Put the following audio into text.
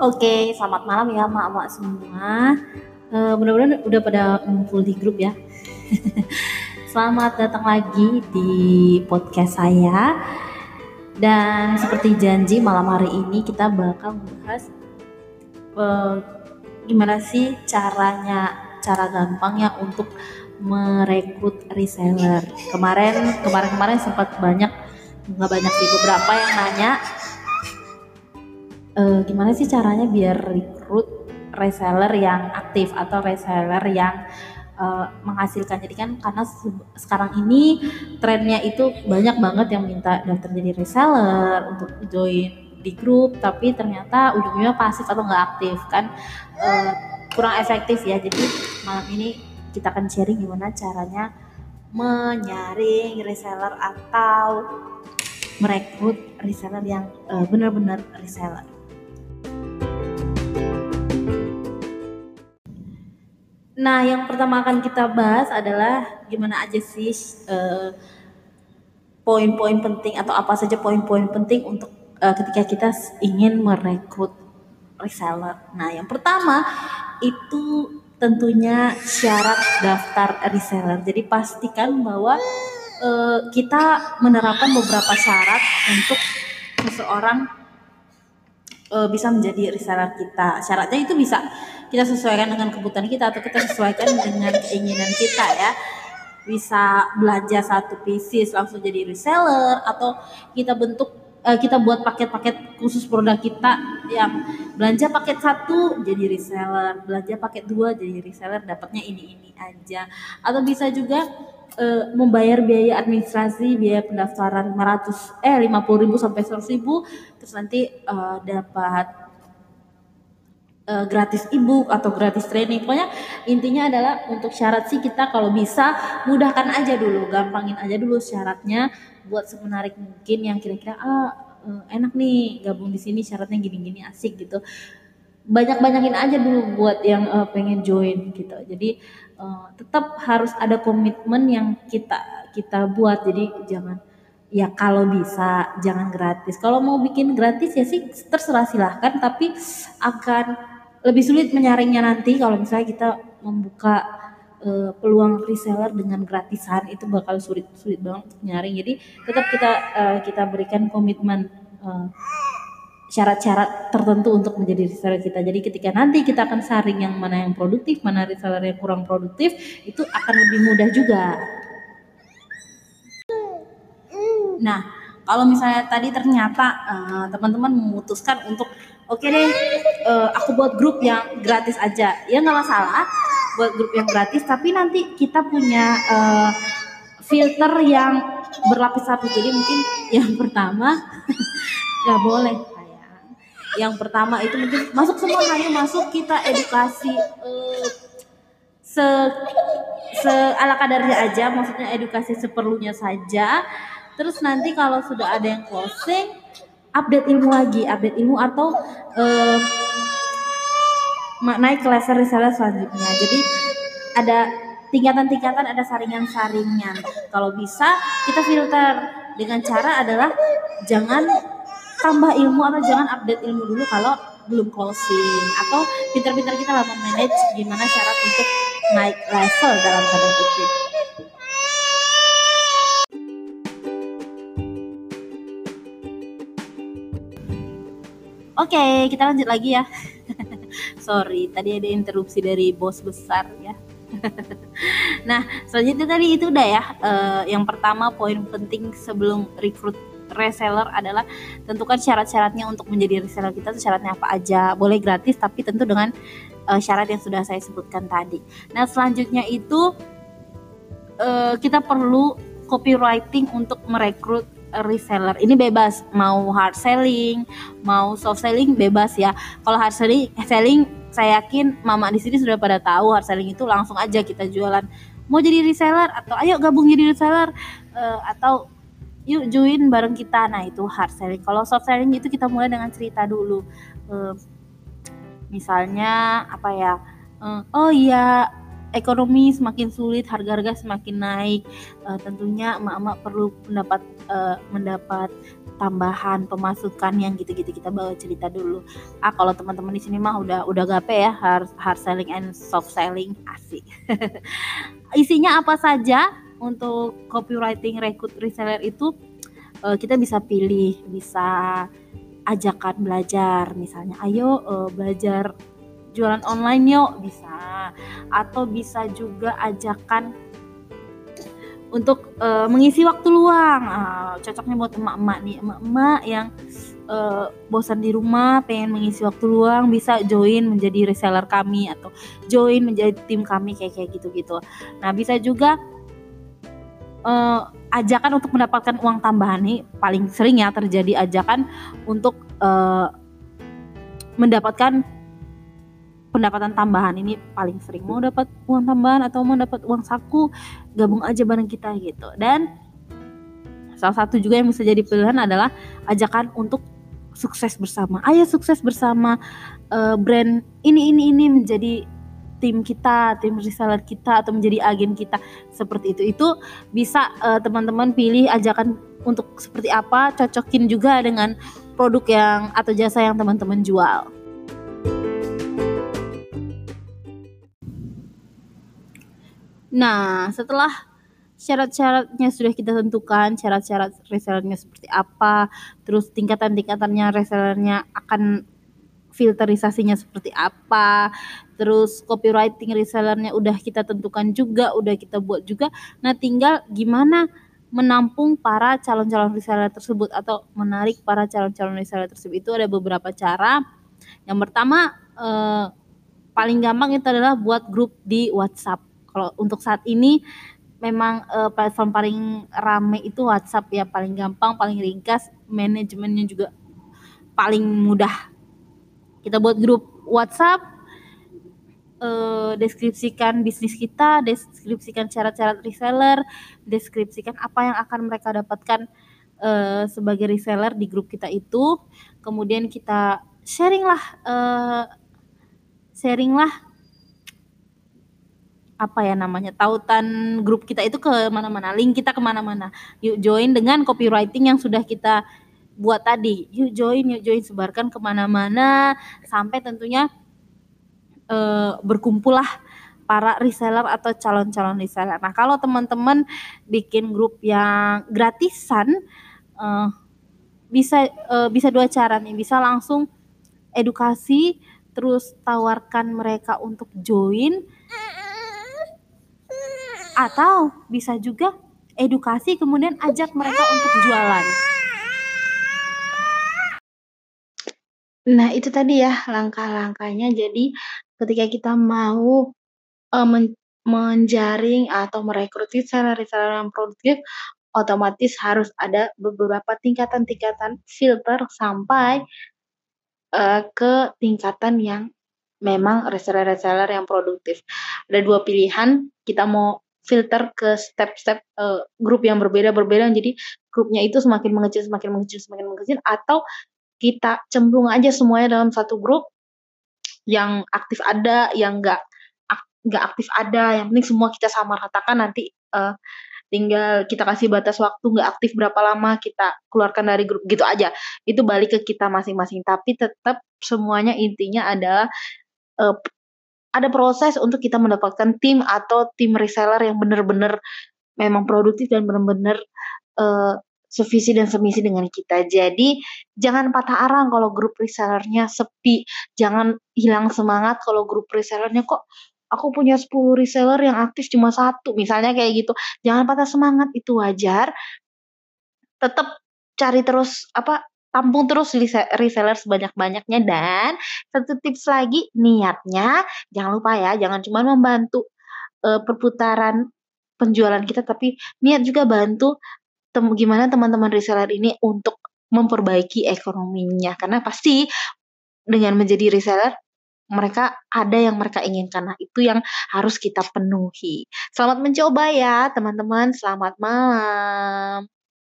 Oke, selamat malam ya mak-mak semua. Uh, mudah-mudahan udah pada ngumpul di grup ya. selamat datang lagi di podcast saya. Dan seperti janji malam hari ini kita bakal membahas uh, gimana sih caranya, cara gampangnya untuk merekrut reseller. Kemarin kemarin-kemarin sempat banyak nggak banyak sih beberapa yang nanya uh, gimana sih caranya biar rekrut reseller yang aktif atau reseller yang uh, menghasilkan? Jadi kan karena sekarang ini trennya itu banyak banget yang minta daftar jadi reseller untuk join di grup tapi ternyata ujungnya pasif atau nggak aktif kan? Uh, kurang efektif ya. Jadi malam ini kita akan sharing gimana caranya menyaring reseller atau merekrut reseller yang uh, benar-benar reseller Nah, yang pertama akan kita bahas adalah gimana aja sih uh, poin-poin penting atau apa saja poin-poin penting untuk uh, ketika kita ingin merekrut reseller. Nah, yang pertama itu tentunya syarat daftar reseller. Jadi pastikan bahwa uh, kita menerapkan beberapa syarat untuk seseorang uh, bisa menjadi reseller kita. Syaratnya itu bisa kita sesuaikan dengan kebutuhan kita atau kita sesuaikan dengan keinginan kita ya. Bisa belanja satu pieces langsung jadi reseller atau kita bentuk uh, kita buat paket-paket khusus produk kita yang belanja paket satu jadi reseller belanja paket dua jadi reseller dapatnya ini ini aja. Atau bisa juga uh, membayar biaya administrasi biaya pendaftaran 500 eh 50 ribu sampai 100 ribu terus nanti uh, dapat uh, gratis ebook atau gratis training. Pokoknya intinya adalah untuk syarat sih kita kalau bisa mudahkan aja dulu, gampangin aja dulu syaratnya buat semenarik mungkin yang kira-kira ah uh, enak nih gabung di sini syaratnya gini-gini asik gitu. Banyak-banyakin aja dulu buat yang uh, pengen join gitu. Jadi uh, tetap harus ada komitmen yang kita kita buat. Jadi jangan ya kalau bisa jangan gratis. Kalau mau bikin gratis ya sih terserah silahkan tapi akan lebih sulit menyaringnya nanti kalau misalnya kita membuka uh, peluang reseller dengan gratisan itu bakal sulit sulit banget untuk nyaring. Jadi tetap kita uh, kita berikan komitmen uh, syarat-syarat tertentu untuk menjadi reseller kita. Jadi ketika nanti kita akan saring yang mana yang produktif, mana reseller yang kurang produktif, itu akan lebih mudah juga. Nah, kalau misalnya tadi ternyata uh, teman-teman memutuskan untuk oke okay deh uh, aku buat grup yang gratis aja. Ya nggak masalah buat grup yang gratis tapi nanti kita punya uh, filter yang berlapis-lapis jadi mungkin yang pertama nggak boleh yang pertama itu mungkin masuk semua hanya masuk kita edukasi uh, se se ala kadarnya aja. Maksudnya edukasi seperlunya saja terus nanti kalau sudah ada yang closing update ilmu lagi update ilmu atau uh, naik ke level reseller selanjutnya. Jadi ada tingkatan-tingkatan ada saringan-saringan. Kalau bisa kita filter dengan cara adalah jangan tambah ilmu atau jangan update ilmu dulu kalau belum closing. Atau pinter-pinter kita lah manage gimana syarat untuk naik level dalam tanda kutip Oke, okay, kita lanjut lagi ya. Sorry, tadi ada interupsi dari bos besar ya. nah, selanjutnya tadi itu udah ya. Uh, yang pertama poin penting sebelum rekrut reseller adalah tentukan syarat-syaratnya untuk menjadi reseller kita syaratnya apa aja. Boleh gratis tapi tentu dengan uh, syarat yang sudah saya sebutkan tadi. Nah, selanjutnya itu uh, kita perlu copywriting untuk merekrut reseller. Ini bebas mau hard selling mau soft selling bebas ya. Kalau hard selling selling saya yakin mama di sini sudah pada tahu hard selling itu langsung aja kita jualan. Mau jadi reseller atau ayo gabung jadi reseller uh, atau yuk join bareng kita. Nah itu hard selling. Kalau soft selling itu kita mulai dengan cerita dulu. Uh, misalnya apa ya? Oh iya ekonomi semakin sulit, harga-harga semakin naik, uh, tentunya emak-emak perlu mendapat uh, mendapat tambahan pemasukan yang gitu-gitu kita bawa cerita dulu. Ah kalau teman-teman di sini mah udah udah gape ya hard hard selling and soft selling asik. Isinya apa saja untuk copywriting rekrut reseller itu uh, kita bisa pilih, bisa ajakan belajar misalnya ayo uh, belajar jualan online yuk. Bisa. Atau bisa juga ajakan untuk uh, mengisi waktu luang. Uh, cocoknya buat emak-emak nih. Emak-emak yang uh, bosan di rumah pengen mengisi waktu luang bisa join menjadi reseller kami atau join menjadi tim kami kayak kayak gitu gitu nah bisa juga uh, ajakan untuk mendapatkan uang tambahan nih. Paling sering ya terjadi ajakan untuk uh, mendapatkan pendapatan tambahan ini paling sering. Mau dapat uang tambahan atau mau dapat uang saku gabung aja bareng kita gitu. Dan salah satu juga yang bisa jadi pilihan adalah ajakan untuk sukses bersama. Ayo sukses bersama uh, brand ini ini ini menjadi tim kita tim reseller kita atau menjadi agen kita seperti itu. Itu bisa uh, teman-teman pilih ajakan untuk seperti apa cocokin juga dengan produk yang atau jasa yang teman-teman jual. Nah, setelah syarat-syaratnya sudah kita tentukan, syarat-syarat resellernya seperti apa, terus tingkatan-tingkatannya resellernya akan filterisasinya seperti apa, terus copywriting resellernya udah kita tentukan juga, udah kita buat juga. Nah, tinggal gimana menampung para calon-calon reseller tersebut atau menarik para calon-calon reseller tersebut itu ada beberapa cara. Yang pertama eh, paling gampang itu adalah buat grup di WhatsApp kalau untuk saat ini memang uh, platform paling rame itu WhatsApp ya paling gampang paling ringkas manajemennya juga paling mudah. Kita buat grup WhatsApp uh, deskripsikan bisnis kita deskripsikan syarat-syarat reseller deskripsikan apa yang akan mereka dapatkan uh, sebagai reseller di grup kita itu. Kemudian kita sharing lah uh, sharing lah apa ya namanya tautan grup kita itu ke mana-mana link kita ke mana-mana. Yuk join dengan copywriting yang sudah kita buat tadi. Yuk join yuk join sebarkan ke mana-mana sampai tentunya e, berkumpullah para reseller atau calon-calon reseller. Nah kalau teman-teman bikin grup yang gratisan e, bisa e, bisa dua cara nih. Bisa langsung edukasi terus tawarkan mereka untuk join atau bisa juga edukasi kemudian ajak mereka untuk jualan. Nah, itu tadi ya langkah-langkahnya. Jadi ketika kita mau uh, men menjaring atau merekrut reseller-reseller yang produktif, otomatis harus ada beberapa tingkatan-tingkatan filter sampai uh, ke tingkatan yang memang reseller-reseller yang produktif. Ada dua pilihan, kita mau filter ke step-step uh, grup yang berbeda-berbeda. Jadi grupnya itu semakin mengecil semakin mengecil semakin mengecil atau kita cemplung aja semuanya dalam satu grup yang aktif ada yang enggak nggak aktif ada. Yang penting semua kita sama ratakan nanti uh, tinggal kita kasih batas waktu nggak aktif berapa lama kita keluarkan dari grup. Gitu aja. Itu balik ke kita masing-masing. Tapi tetap semuanya intinya adalah uh, ada proses untuk kita mendapatkan tim atau tim reseller yang benar-benar memang produktif dan benar-benar uh, sevisi dan semisi dengan kita. Jadi jangan patah arang kalau grup resellernya sepi, jangan hilang semangat kalau grup resellernya kok aku punya 10 reseller yang aktif cuma satu, misalnya kayak gitu. Jangan patah semangat, itu wajar. Tetap cari terus apa tampung terus reseller sebanyak-banyaknya dan satu tips lagi niatnya jangan lupa ya jangan cuma membantu uh, perputaran penjualan kita tapi niat juga bantu tem gimana teman-teman reseller ini untuk memperbaiki ekonominya karena pasti dengan menjadi reseller mereka ada yang mereka inginkan. Nah, itu yang harus kita penuhi. Selamat mencoba ya, teman-teman. Selamat malam.